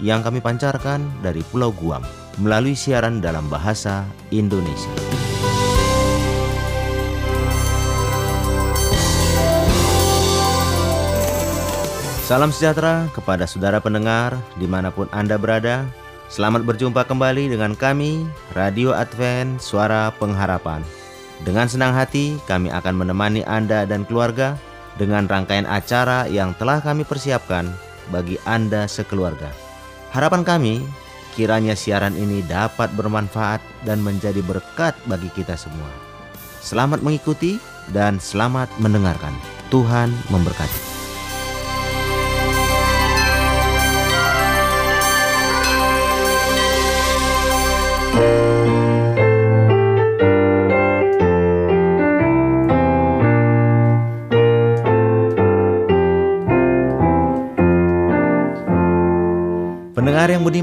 yang kami pancarkan dari Pulau Guam melalui siaran dalam bahasa Indonesia. Salam sejahtera kepada saudara pendengar di mana pun Anda berada. Selamat berjumpa kembali dengan kami, Radio Advent Suara Pengharapan. Dengan senang hati kami akan menemani Anda dan keluarga dengan rangkaian acara yang telah kami persiapkan bagi Anda sekeluarga. Harapan kami, kiranya siaran ini dapat bermanfaat dan menjadi berkat bagi kita semua. Selamat mengikuti dan selamat mendengarkan. Tuhan memberkati.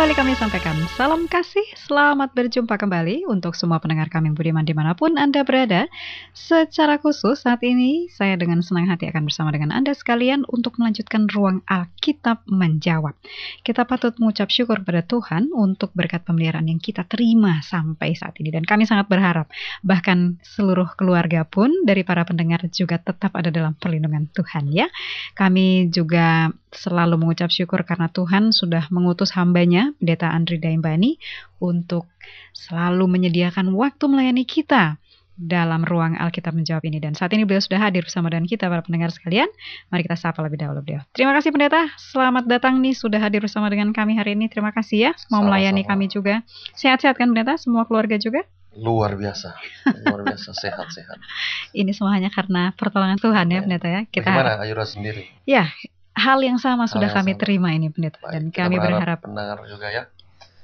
kembali kami sampaikan salam kasih, selamat berjumpa kembali untuk semua pendengar kami budiman di mana pun Anda berada. Secara khusus saat ini saya dengan senang hati akan bersama dengan Anda sekalian untuk melanjutkan ruang Alkitab menjawab. Kita patut mengucap syukur pada Tuhan untuk berkat pemeliharaan yang kita terima sampai saat ini dan kami sangat berharap bahkan seluruh keluarga pun dari para pendengar juga tetap ada dalam perlindungan Tuhan ya. Kami juga selalu mengucap syukur karena Tuhan sudah mengutus hambanya, Pendeta Andri Daimbani, untuk selalu menyediakan waktu melayani kita dalam ruang Alkitab menjawab ini. Dan saat ini beliau sudah hadir bersama dengan kita para pendengar sekalian. Mari kita sapa lebih dahulu beliau. Terima kasih pendeta, selamat datang nih sudah hadir bersama dengan kami hari ini. Terima kasih ya, mau melayani Sama-sama. kami juga. Sehat-sehat kan pendeta, semua keluarga juga? luar biasa luar biasa sehat sehat Ini semua hanya karena pertolongan Tuhan ya Amin. pendeta ya. Kita bagaimana Ayura sendiri ya hal yang sama sudah yang kami sama. terima ini pendeta Baik, dan kami berharap pendengar juga ya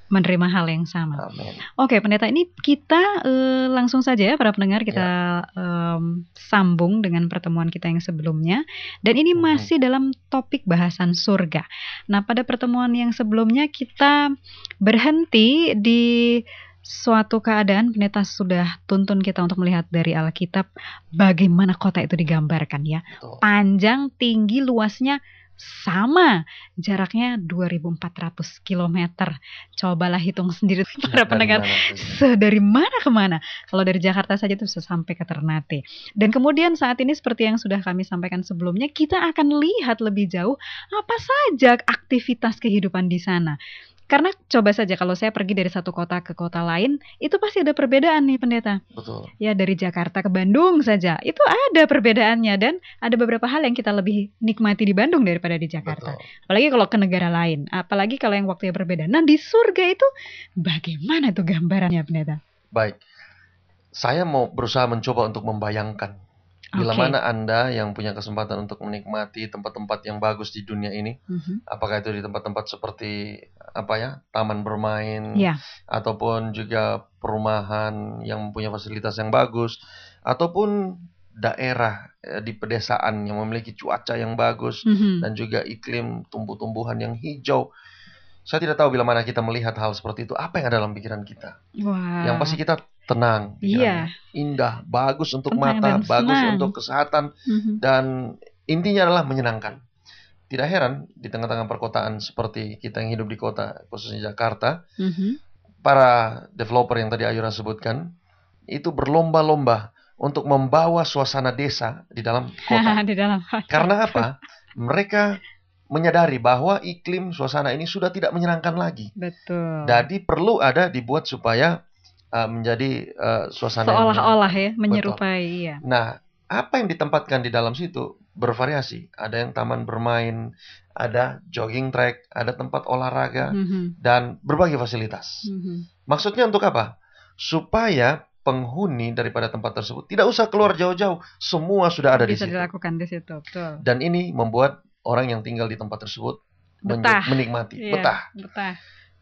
menerima hal yang sama. amin Oke, pendeta ini kita eh, langsung saja ya para pendengar kita em, sambung dengan pertemuan kita yang sebelumnya dan ini Mhm. masih dalam topik bahasan surga. Nah, pada pertemuan yang sebelumnya kita berhenti di suatu keadaan pendeta sudah tuntun kita untuk melihat dari Alkitab bagaimana kota itu digambarkan ya. Betul. Panjang, tinggi, luasnya sama jaraknya 2400 km. Cobalah hitung sendiri para pendengar dari mana ke mana? Kalau dari Jakarta saja itu bisa sampai ke Ternate. Dan kemudian saat ini seperti yang sudah kami sampaikan sebelumnya, kita akan lihat lebih jauh apa saja aktivitas kehidupan di sana. Karena coba saja kalau saya pergi dari satu kota ke kota lain, itu pasti ada perbedaan nih pendeta. betul Ya dari Jakarta ke Bandung saja, itu ada perbedaannya dan ada beberapa hal yang kita lebih nikmati di Bandung daripada di Jakarta. betul Apalagi kalau ke negara lain, apalagi kalau yang waktunya berbeda. Nah di surga itu bagaimana tuh gambarannya pendeta? baik saya mau berusaha mencoba untuk membayangkan bila Oke. mana anda yang punya kesempatan untuk menikmati tempat-tempat yang bagus di dunia ini Mhm. apakah itu di tempat-tempat seperti apa ya taman bermain Ya, ataupun juga perumahan yang mempunyai fasilitas yang bagus ataupun daerah eh, di pedesaan yang memiliki cuaca yang bagus Mhm. dan juga iklim tumbuh-tumbuhan yang hijau. Saya tidak tahu bila mana kita melihat hal seperti itu, apa yang ada dalam pikiran kita. Wah. Yang pasti kita tenang. Iya. indah, bagus untuk Tenang mata, bagus senang. untuk kesehatan Mhm. dan intinya adalah menyenangkan. Tidak heran di tengah-tengah perkotaan seperti kita yang hidup di kota, khususnya Jakarta, Mhm. para developer yang tadi Ayura sebutkan itu berlomba-lomba untuk membawa suasana desa di dalam kota. di dalam. Karena apa? Mereka menyadari bahwa iklim suasana ini sudah tidak menyenangkan lagi. Betul. Jadi perlu ada dibuat supaya uh, menjadi uh, suasana Seolah-olah ya menyerupai menyenangkan. Nah, apa yang ditempatkan di dalam situ bervariasi. Ada yang taman bermain, ada jogging track, ada tempat olahraga Mhm. dan berbagai fasilitas. Mhm. Maksudnya untuk apa? Supaya penghuni daripada tempat tersebut tidak usah keluar jauh-jauh, semua sudah ada di Bisa situ. dilakukan di situ, betul. Dan ini membuat orang yang tinggal di tempat tersebut Betah. menikmati, Iya, betah. Betah.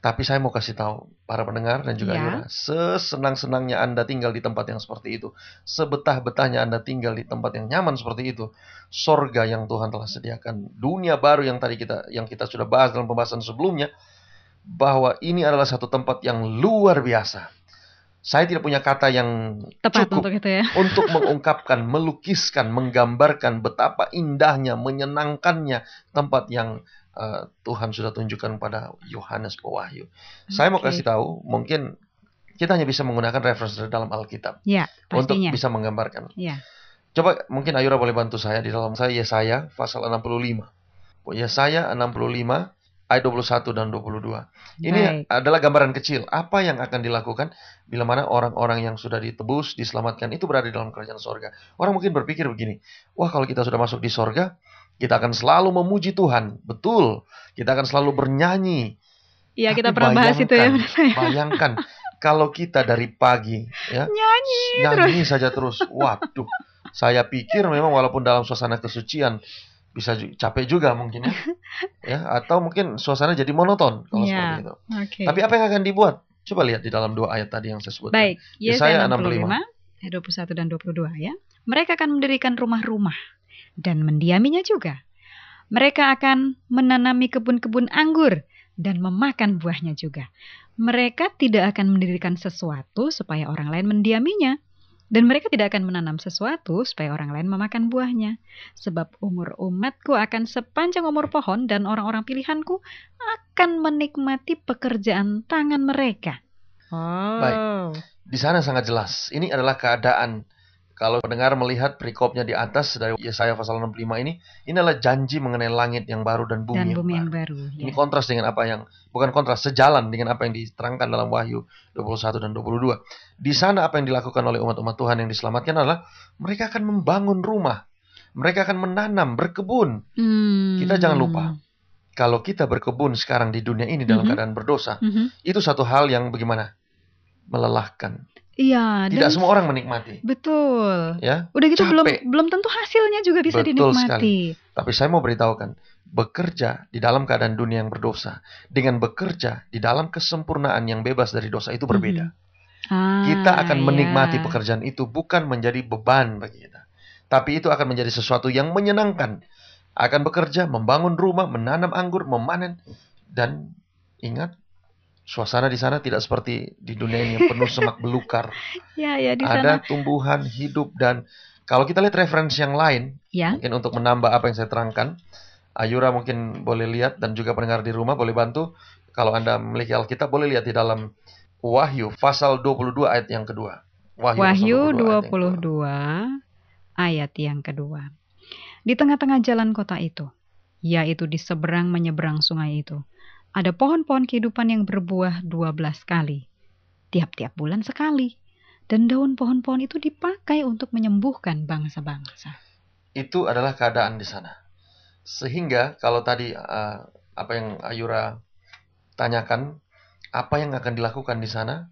Tapi saya mau kasih tahu para pendengar dan juga Ya. Yura, sesenang-senangnya Anda tinggal di tempat yang seperti itu, sebetah-betahnya Anda tinggal di tempat yang nyaman seperti itu, sorga yang Tuhan telah sediakan, dunia baru yang tadi kita yang kita sudah bahas dalam pembahasan sebelumnya, bahwa ini adalah satu tempat yang luar biasa. Saya tidak punya kata yang Tepat cukup untuk itu ya. untuk mengungkapkan, melukiskan, menggambarkan betapa indahnya, menyenangkannya tempat yang uh, Tuhan sudah tunjukkan pada Yohanes Pewahyu. Saya mau kasih tahu, mungkin kita hanya bisa menggunakan referensi dalam Alkitab Ya, untuk bisa menggambarkan. Ya. Coba mungkin Ayura boleh bantu saya di dalam saya Yesaya pasal 65. Yesaya 65 ayat 21 dan 22. Ini Baik. adalah gambaran kecil apa yang akan dilakukan bila mana orang-orang yang sudah ditebus, diselamatkan itu berada di dalam kerajaan sorga. Orang mungkin berpikir begini, wah kalau kita sudah masuk di sorga, kita akan selalu memuji Tuhan. Betul, kita akan selalu bernyanyi. Iya, kita pernah bahas itu ya. bayangkan, Bayangkan kalau kita dari pagi ya Nyanyi nyanyi saja terus. Waduh, saya pikir memang walaupun dalam suasana kesucian bisa ju- capek juga mungkin ya. ya atau mungkin suasana jadi monoton kalau Iya. seperti itu. Oke. Tapi apa yang akan dibuat? Coba lihat di dalam dua ayat tadi yang saya sebutkan. Baik, Yesaya Yesaya 65 ayat 21 dan 22 ya. Mereka akan mendirikan rumah-rumah dan mendiaminya juga. Mereka akan menanami kebun-kebun anggur dan memakan buahnya juga. Mereka tidak akan mendirikan sesuatu supaya orang lain mendiaminya. Dan mereka tidak akan menanam sesuatu supaya orang lain memakan buahnya. Sebab umur umatku akan sepanjang umur pohon dan orang-orang pilihanku akan menikmati pekerjaan tangan mereka. Oh. Baik. Di sana sangat jelas. Ini adalah keadaan kalau pendengar melihat perikopnya di atas dari Yesaya pasal 65 ini, ini adalah janji mengenai langit yang baru dan bumi, Dan yang, bumi baru. yang baru. Ini ya. kontras dengan apa yang bukan kontras, sejalan dengan apa yang diterangkan dalam Wahyu 21 dan 22. Di sana apa yang dilakukan oleh umat-umat Tuhan yang diselamatkan adalah mereka akan membangun rumah. Mereka akan menanam, berkebun. Hmm. Kita jangan lupa, kalau kita berkebun sekarang di dunia ini dalam Mhm. keadaan berdosa, Mhm. itu satu hal yang bagaimana? Melelahkan. Iya. Tidak dan- semua orang menikmati, Betul. ya. Udah gitu belum Capek. belum tentu hasilnya juga bisa Betul dinikmati. Tapi saya mau beritahukan, bekerja di dalam keadaan dunia yang berdosa dengan bekerja di dalam kesempurnaan yang bebas dari dosa itu berbeda. Ah, Kita akan menikmati ya. pekerjaan itu bukan menjadi beban bagi kita. Tapi itu akan menjadi sesuatu yang menyenangkan. Akan bekerja, membangun rumah, menanam anggur, memanen dan ingat suasana di sana tidak seperti di dunia ini yang penuh semak belukar. Ya, ya di Ada sana. tumbuhan hidup dan kalau kita lihat referensi yang lain, Ya. mungkin untuk menambah apa yang saya terangkan, Ayura mungkin boleh lihat dan juga pendengar di rumah boleh bantu. Kalau Anda memiliki Alkitab boleh lihat di dalam Wahyu pasal 22 ayat yang kedua. Wahyu yang kedua. 22 ayat yang kedua. Di tengah-tengah jalan kota itu, yaitu di seberang menyeberang sungai itu, ada pohon-pohon kehidupan yang berbuah 12 kali, tiap-tiap bulan sekali. Dan daun pohon-pohon itu dipakai untuk menyembuhkan bangsa-bangsa. Itu adalah keadaan di sana. Sehingga kalau tadi uh, apa yang Ayura tanyakan, apa yang akan dilakukan di sana?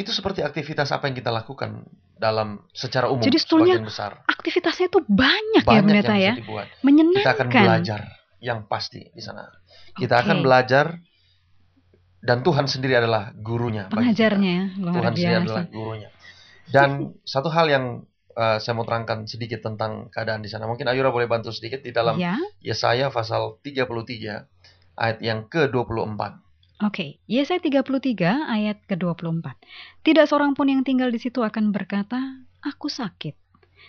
Itu seperti aktivitas apa yang kita lakukan dalam secara umum Jadi sebetulnya besar. Aktivitasnya itu banyak, ya Banyak pendeta ya. bisa dibuat. Menyenangkan. Kita akan belajar yang pasti di sana. Kita Oke. akan belajar dan Tuhan sendiri adalah gurunya. Pengajarnya ya, luar Tuhan sendiri biasa. adalah gurunya. Dan satu hal yang uh, saya mau terangkan sedikit tentang keadaan di sana. Mungkin Ayura boleh bantu sedikit di dalam Ya, Yesaya pasal 33 ayat yang ke-24. Oke, Yesaya 33 ayat ke-24. Tidak seorang pun yang tinggal di situ akan berkata, aku sakit.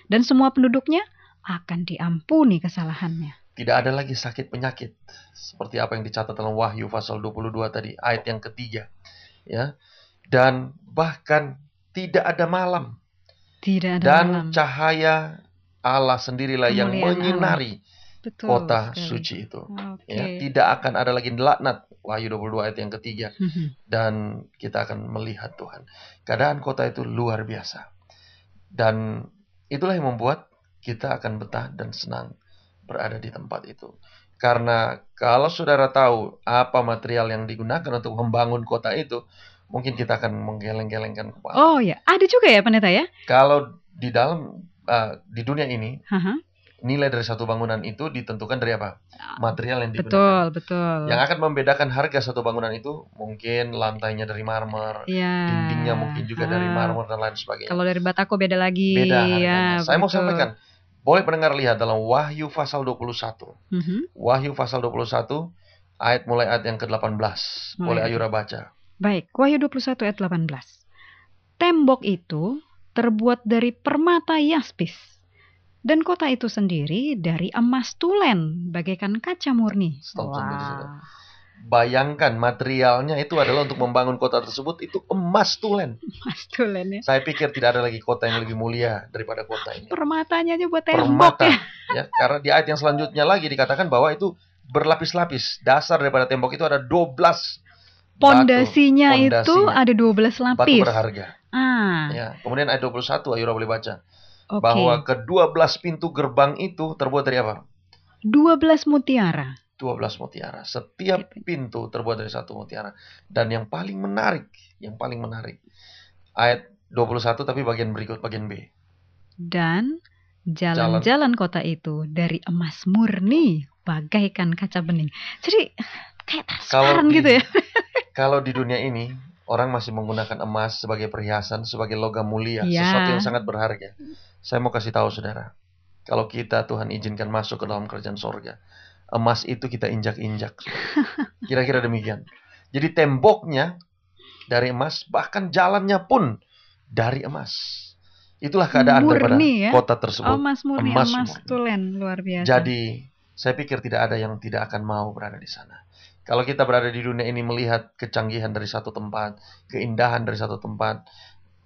Dan semua penduduknya akan diampuni kesalahannya. Tidak ada lagi sakit penyakit seperti apa yang dicatat dalam Wahyu pasal 22 tadi, ayat yang ketiga. Ya. Dan bahkan tidak ada malam Tidak ada dan malam. cahaya Allah sendirilah yang Kemuliaan menyinari Betul kota sekali. suci itu. Oke. Ya, tidak akan ada lagi laknat. Wahyu 22 ayat yang ketiga. Mhm. dan kita akan melihat Tuhan. Keadaan kota itu luar biasa. Dan itulah yang membuat kita akan betah dan senang berada di tempat itu. Karena kalau saudara tahu apa material yang digunakan untuk membangun kota itu, mungkin kita akan menggeleng-gelengkan kepala. Oh ya, ada juga ya pendeta ya? Kalau di dalam uh, di dunia ini Haha. nilai dari satu bangunan itu ditentukan dari apa? Material yang digunakan. Betul, betul. Yang akan membedakan harga satu bangunan itu mungkin lantainya dari marmer, ya. dindingnya mungkin juga dari Ah. marmer dan lain sebagainya. Kalau dari batako beda lagi. Beda harganya. ya, Saya mau betul. sampaikan, boleh pendengar lihat dalam Wahyu pasal 21. Mhm. Wahyu pasal 21 ayat mulai ayat yang ke-18. Boleh. Ayura baca. Baik, Wahyu 21 ayat 18. Tembok itu terbuat dari permata yaspis. Dan kota itu sendiri dari emas tulen, bagaikan kaca murni. Stop. Wah, Bayangkan materialnya itu adalah untuk membangun kota tersebut itu emas tulen. emas tulen ya. Saya pikir tidak ada lagi kota yang lebih mulia daripada kota ini. Permatanya aja buat tembok Permata. ya. Ya, karena di ayat yang selanjutnya lagi dikatakan bahwa itu berlapis-lapis. Dasar daripada tembok itu ada 12 batu. Pondasinya itu ada 12 batu lapis. berharga. Ah, Ya, kemudian ayat 21 Ayura boleh baca. oke. bahwa kedua belas pintu gerbang itu terbuat dari apa? 12 mutiara. 12 mutiara. Setiap pintu terbuat dari satu mutiara. Dan yang paling menarik, yang paling menarik. Ayat 21 tapi bagian berikut, bagian B. Dan jalan-jalan kota itu dari emas murni bagaikan kaca bening. Jadi kayak transparan di- gitu ya. Kalau di dunia ini, orang masih menggunakan emas sebagai perhiasan, sebagai logam mulia, Ya. sesuatu yang sangat berharga. Saya mau kasih tahu saudara, kalau kita Tuhan izinkan masuk ke dalam kerajaan sorga, emas itu kita injak-injak. Kira-kira demikian. Jadi temboknya dari emas, bahkan jalannya pun dari emas. Itulah keadaan daripada Murni ya? kota tersebut. Oh, Mas Murni, Emas emas, murni. tulen luar biasa. Jadi, saya pikir tidak ada yang tidak akan mau berada di sana. Kalau kita berada di dunia ini melihat kecanggihan dari satu tempat, keindahan dari satu tempat,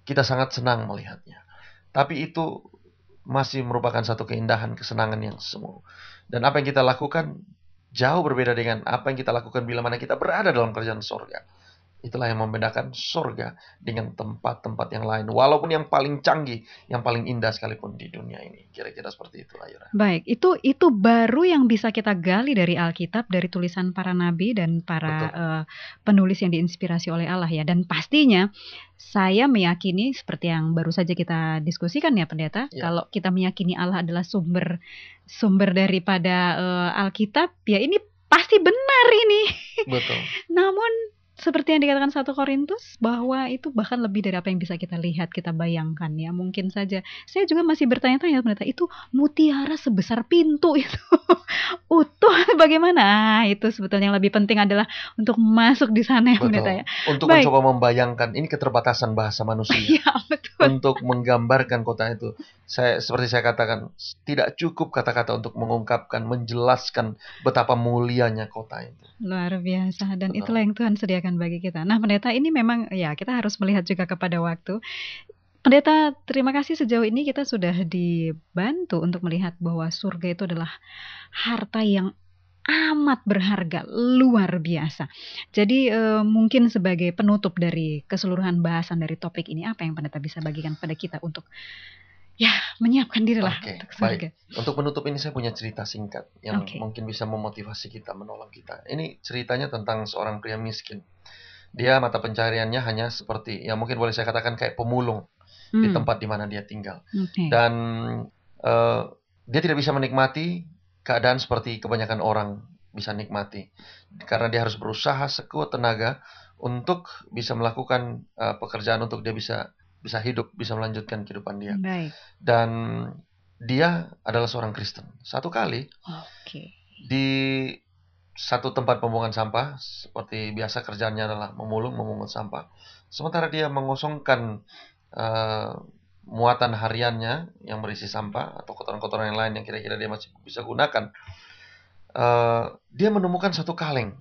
kita sangat senang melihatnya. Tapi itu masih merupakan satu keindahan, kesenangan yang semu. Dan apa yang kita lakukan jauh berbeda dengan apa yang kita lakukan bila mana kita berada dalam kerajaan sorga. Itulah yang membedakan sorga dengan tempat-tempat yang lain. Walaupun yang paling canggih, yang paling indah sekalipun di dunia ini. Kira-kira seperti itu, Ayura. Baik, itu itu baru yang bisa kita gali dari Alkitab, dari tulisan para nabi dan para Betul. eh, penulis yang diinspirasi oleh Allah ya. Dan pastinya saya meyakini seperti yang baru saja kita diskusikan ya pendeta, Ya. kalau kita meyakini Allah adalah sumber sumber daripada eh, Alkitab, ya ini pasti benar ini. Betul. Namun seperti yang dikatakan satu Korintus bahwa itu bahkan lebih dari apa yang bisa kita lihat, kita bayangkan ya. Mungkin saja. Saya juga masih bertanya-tanya pendeta, itu mutiara sebesar pintu itu utuh bagaimana? Ah, itu sebetulnya yang lebih penting adalah untuk masuk di sana ya pendeta ya. Untuk Baik. mencoba membayangkan ini keterbatasan bahasa manusia Iya, betul. untuk menggambarkan kota itu. Saya seperti saya katakan tidak cukup kata-kata untuk mengungkapkan, menjelaskan betapa mulianya kota itu. Luar biasa dan Betul. itulah yang Tuhan sediakan bagi kita. Nah, pendeta ini memang ya kita harus melihat juga kepada waktu. Pendeta, terima kasih sejauh ini kita sudah dibantu untuk melihat bahwa surga itu adalah harta yang amat berharga, luar biasa. Jadi eh, mungkin sebagai penutup dari keseluruhan bahasan dari topik ini apa yang pendeta bisa bagikan pada kita untuk ya menyiapkan diri lah Oke, untuk surga. Untuk menutup ini saya punya cerita singkat yang Oke. mungkin bisa memotivasi kita, menolong kita. Ini ceritanya tentang seorang pria miskin. Dia mata pencariannya hanya seperti, ya mungkin boleh saya katakan kayak pemulung di Hmm, tempat di mana dia tinggal. oke. dan eh, dia tidak bisa menikmati keadaan seperti kebanyakan orang bisa nikmati karena dia harus berusaha sekuat tenaga untuk bisa melakukan eh, pekerjaan untuk dia bisa bisa hidup bisa melanjutkan kehidupan dia Baik. dan dia adalah seorang Kristen satu kali Oke. di satu tempat pembuangan sampah seperti biasa kerjaannya adalah memulung memungut sampah sementara dia mengosongkan eh, muatan hariannya yang berisi sampah atau kotoran-kotoran yang lain yang kira-kira dia masih bisa gunakan eh, dia menemukan satu kaleng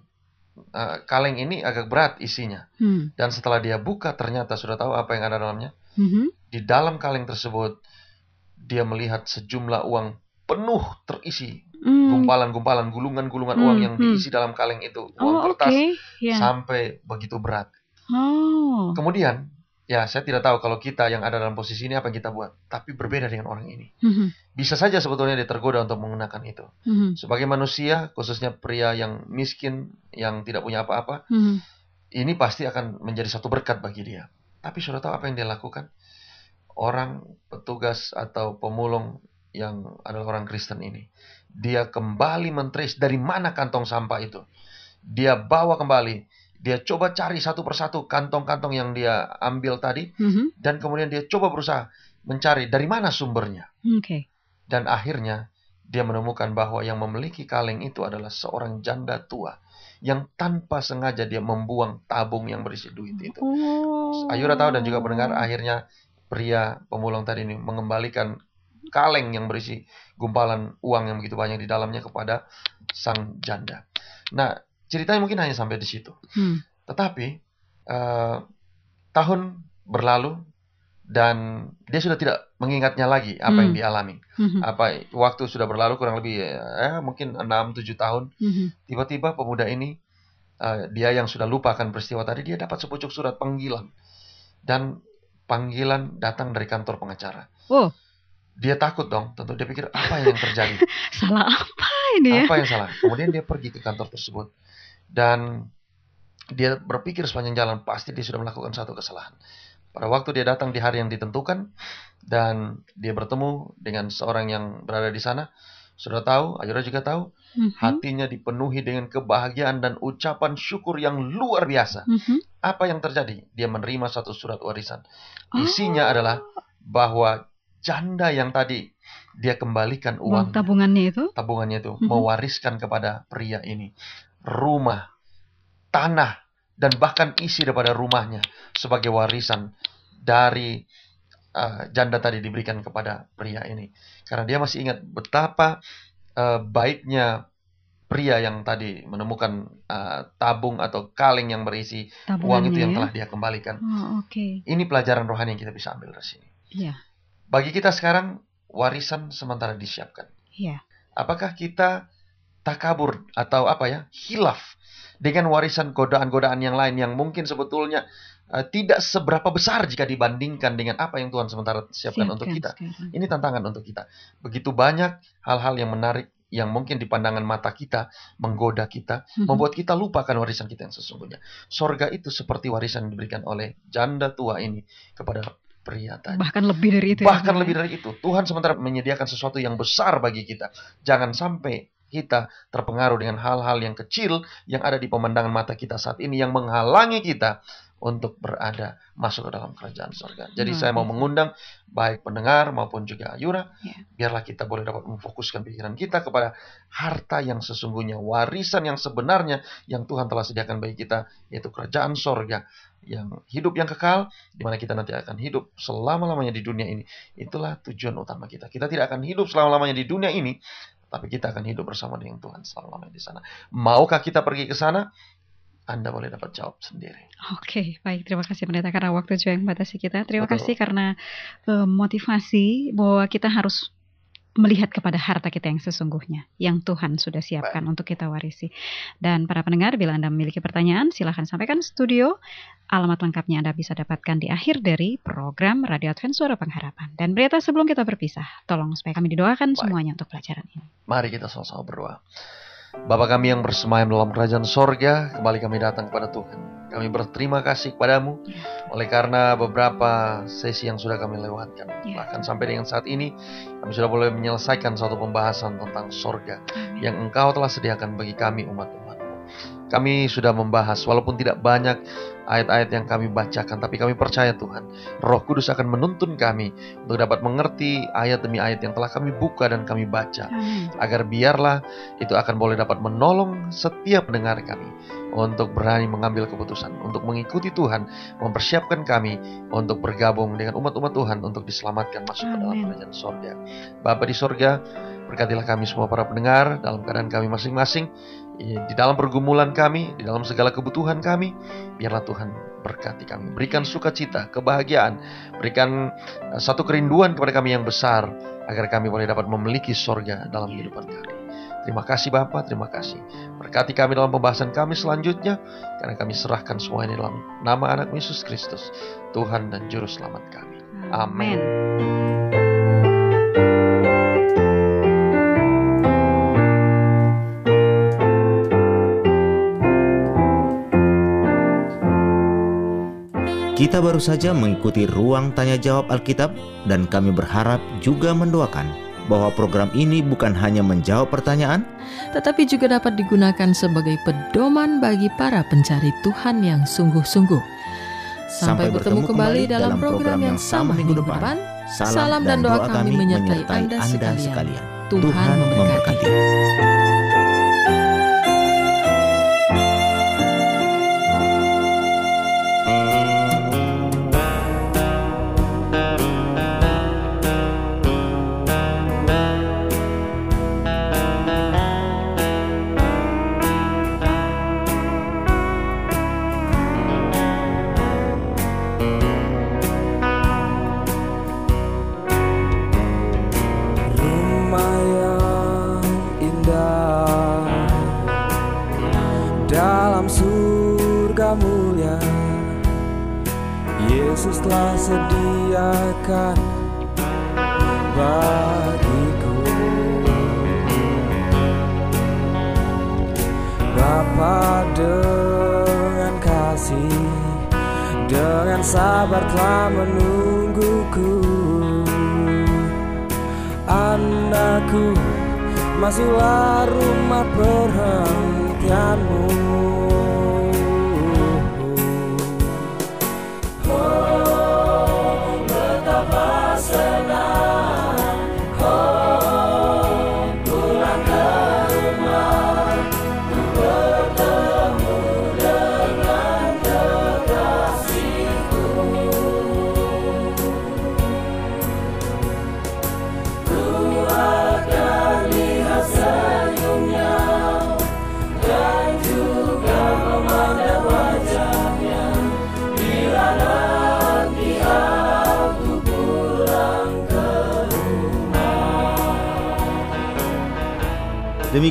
Eh, kaleng ini agak berat isinya Hmm. dan setelah dia buka ternyata sudah tahu apa yang ada dalamnya Mhm. di dalam kaleng tersebut dia melihat sejumlah uang penuh terisi Hmm. gumpalan-gumpalan, gulungan-gulungan Hmm, uang yang hmm. diisi dalam kaleng itu, uang Oh, kertas Ya. sampai begitu berat. Oh. Kemudian, ya saya tidak tahu kalau kita yang ada dalam posisi ini apa yang kita buat, tapi berbeda dengan orang ini. Mhm. Bisa saja sebetulnya dia tergoda untuk menggunakan itu. Mhm. Sebagai manusia, khususnya pria yang miskin, yang tidak punya apa-apa, Mhm. ini pasti akan menjadi satu berkat bagi dia. Tapi sudah tahu apa yang dia lakukan? Orang petugas atau pemulung yang adalah orang Kristen ini, dia kembali mentrace dari mana kantong sampah itu. Dia bawa kembali, dia coba cari satu persatu kantong-kantong yang dia ambil tadi, Mhm. dan kemudian dia coba berusaha mencari dari mana sumbernya. Oke. Dan akhirnya dia menemukan bahwa yang memiliki kaleng itu adalah seorang janda tua yang tanpa sengaja dia membuang tabung yang berisi duit itu. Oh. Ayura tahu dan juga pendengar akhirnya pria pemulung tadi ini mengembalikan kaleng yang berisi gumpalan uang yang begitu banyak di dalamnya kepada sang janda. Nah, ceritanya mungkin hanya sampai di situ. Hmm. Tetapi eh, tahun berlalu dan dia sudah tidak mengingatnya lagi apa yang Hmm. dialami. Mhm. Apa waktu sudah berlalu kurang lebih eh, mungkin 6 7 tahun Mhm. tiba-tiba pemuda ini eh, dia yang sudah lupa akan peristiwa tadi dia dapat sepucuk surat panggilan dan panggilan datang dari kantor pengacara. Oh. Dia takut dong, tentu dia pikir apa yang terjadi? Salah apa ini ya? apa yang salah? Kemudian dia pergi ke kantor tersebut dan dia berpikir sepanjang jalan pasti dia sudah melakukan satu kesalahan. Pada waktu dia datang di hari yang ditentukan dan dia bertemu dengan seorang yang berada di sana, sudah tahu, Ayura juga tahu, Mhm. hatinya dipenuhi dengan kebahagiaan dan ucapan syukur yang luar biasa. Mhm. Apa yang terjadi? Dia menerima satu surat warisan. Oh. Isinya adalah bahwa janda yang tadi dia kembalikan Uang tabungannya itu? tabungannya itu Mhm. mewariskan kepada pria ini rumah, tanah dan bahkan isi daripada rumahnya sebagai warisan dari uh, janda tadi diberikan kepada pria ini. Karena dia masih ingat betapa uh, baiknya pria yang tadi menemukan uh, tabung atau kaleng yang berisi uang Tabungannya itu yang ya? telah dia kembalikan. Oh, oke. Ini pelajaran rohani yang kita bisa ambil dari sini. Iya. Bagi kita sekarang warisan sementara disiapkan. Iya. Apakah kita takabur atau apa ya hilaf dengan warisan godaan-godaan yang lain yang mungkin sebetulnya eh, tidak seberapa besar jika dibandingkan dengan apa yang Tuhan sementara siapkan untuk kita. sekarang. Ini tantangan untuk kita. Begitu banyak hal-hal yang menarik yang mungkin di pandangan mata kita menggoda kita, Mhm. membuat kita lupakan warisan kita yang sesungguhnya. Sorga itu seperti warisan yang diberikan oleh janda tua ini kepada pria tadi. Bahkan lebih dari itu. ya, Bahkan Pak, lebih ya? dari itu, Tuhan sementara menyediakan sesuatu yang besar bagi kita. Jangan sampai kita terpengaruh dengan hal-hal yang kecil yang ada di pemandangan mata kita saat ini yang menghalangi kita untuk berada masuk ke dalam kerajaan surga. Jadi Luar saya mau mengundang baik pendengar maupun juga Ayura, Ya. biarlah kita boleh dapat memfokuskan pikiran kita kepada harta yang sesungguhnya, warisan yang sebenarnya yang Tuhan telah sediakan bagi kita, yaitu kerajaan sorga yang hidup yang kekal, di mana kita nanti akan hidup selama-lamanya di dunia ini. Itulah tujuan utama kita. Kita tidak akan hidup selama-lamanya di dunia ini, tapi kita akan hidup bersama dengan Tuhan selama-lamanya di sana. Maukah kita pergi ke sana? Anda boleh dapat jawab sendiri. Oke, baik. Terima kasih pendeta karena waktu juga yang membatasi kita. Terima Betul. kasih karena eh, motivasi bahwa kita harus melihat kepada harta kita yang sesungguhnya yang Tuhan sudah siapkan untuk kita warisi. Dan para pendengar, bila Anda memiliki pertanyaan, silahkan sampaikan studio. Alamat lengkapnya Anda bisa dapatkan di akhir dari program Radio Advent Suara Pengharapan. Dan berita sebelum kita berpisah, tolong supaya kami didoakan Baik. semuanya untuk pelajaran ini. Mari kita sama-sama berdoa. Bapa kami yang bersemayam dalam kerajaan sorga, kembali kami datang kepada Tuhan. Kami berterima kasih kepadamu oleh karena beberapa sesi yang sudah kami lewatkan. Ya. Bahkan sampai dengan saat ini, kami sudah boleh menyelesaikan suatu pembahasan tentang sorga yang engkau telah sediakan bagi kami umat-umatmu. Kami sudah membahas, walaupun tidak banyak ayat-ayat yang kami bacakan, tapi kami percaya Tuhan, Roh Kudus akan menuntun kami untuk dapat mengerti ayat demi ayat yang telah kami buka dan kami baca Amin. agar biarlah itu akan boleh dapat menolong setiap pendengar kami untuk berani mengambil keputusan, untuk mengikuti Tuhan, mempersiapkan kami untuk bergabung dengan umat-umat Tuhan untuk diselamatkan masuk ke dalam kerajaan sorga. Bapa di sorga, berkatilah kami semua para pendengar dalam keadaan kami masing-masing, di dalam pergumulan kami, di dalam segala kebutuhan kami, biarlah Tuhan berkati kami, berikan sukacita, kebahagiaan, berikan uh, satu kerinduan kepada kami yang besar, agar kami boleh dapat memiliki sorga dalam kehidupan kami. Terima kasih Bapak, terima kasih. Berkati kami dalam pembahasan kami selanjutnya, karena kami serahkan semua ini dalam nama anak Yesus Kristus, Tuhan dan Juru Selamat kami. Amin. Kita baru saja mengikuti ruang tanya jawab Alkitab dan kami berharap juga mendoakan bahwa program ini bukan hanya menjawab pertanyaan, tetapi juga dapat digunakan sebagai pedoman bagi para pencari Tuhan yang sungguh-sungguh. Sampai, bertemu kembali dalam program yang sama minggu depan. Salam dan doa kami menyertai Anda sekalian. Tuhan memberkati. amor.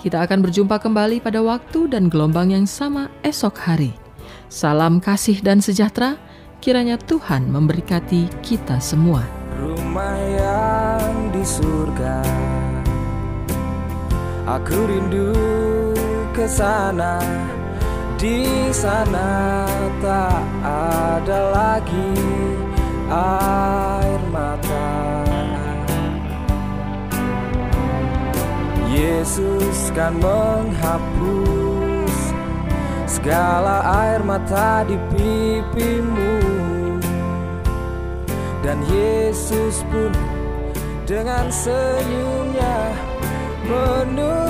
Kita akan berjumpa kembali pada waktu dan gelombang yang sama esok hari. Salam kasih dan sejahtera. Kiranya Tuhan memberkati kita semua. Rumah yang di surga Aku rindu ke sana Di sana tak ada lagi air Yesus kan menghapus segala air mata di pipimu. Dan Yesus pun dengan senyumnya menunggumu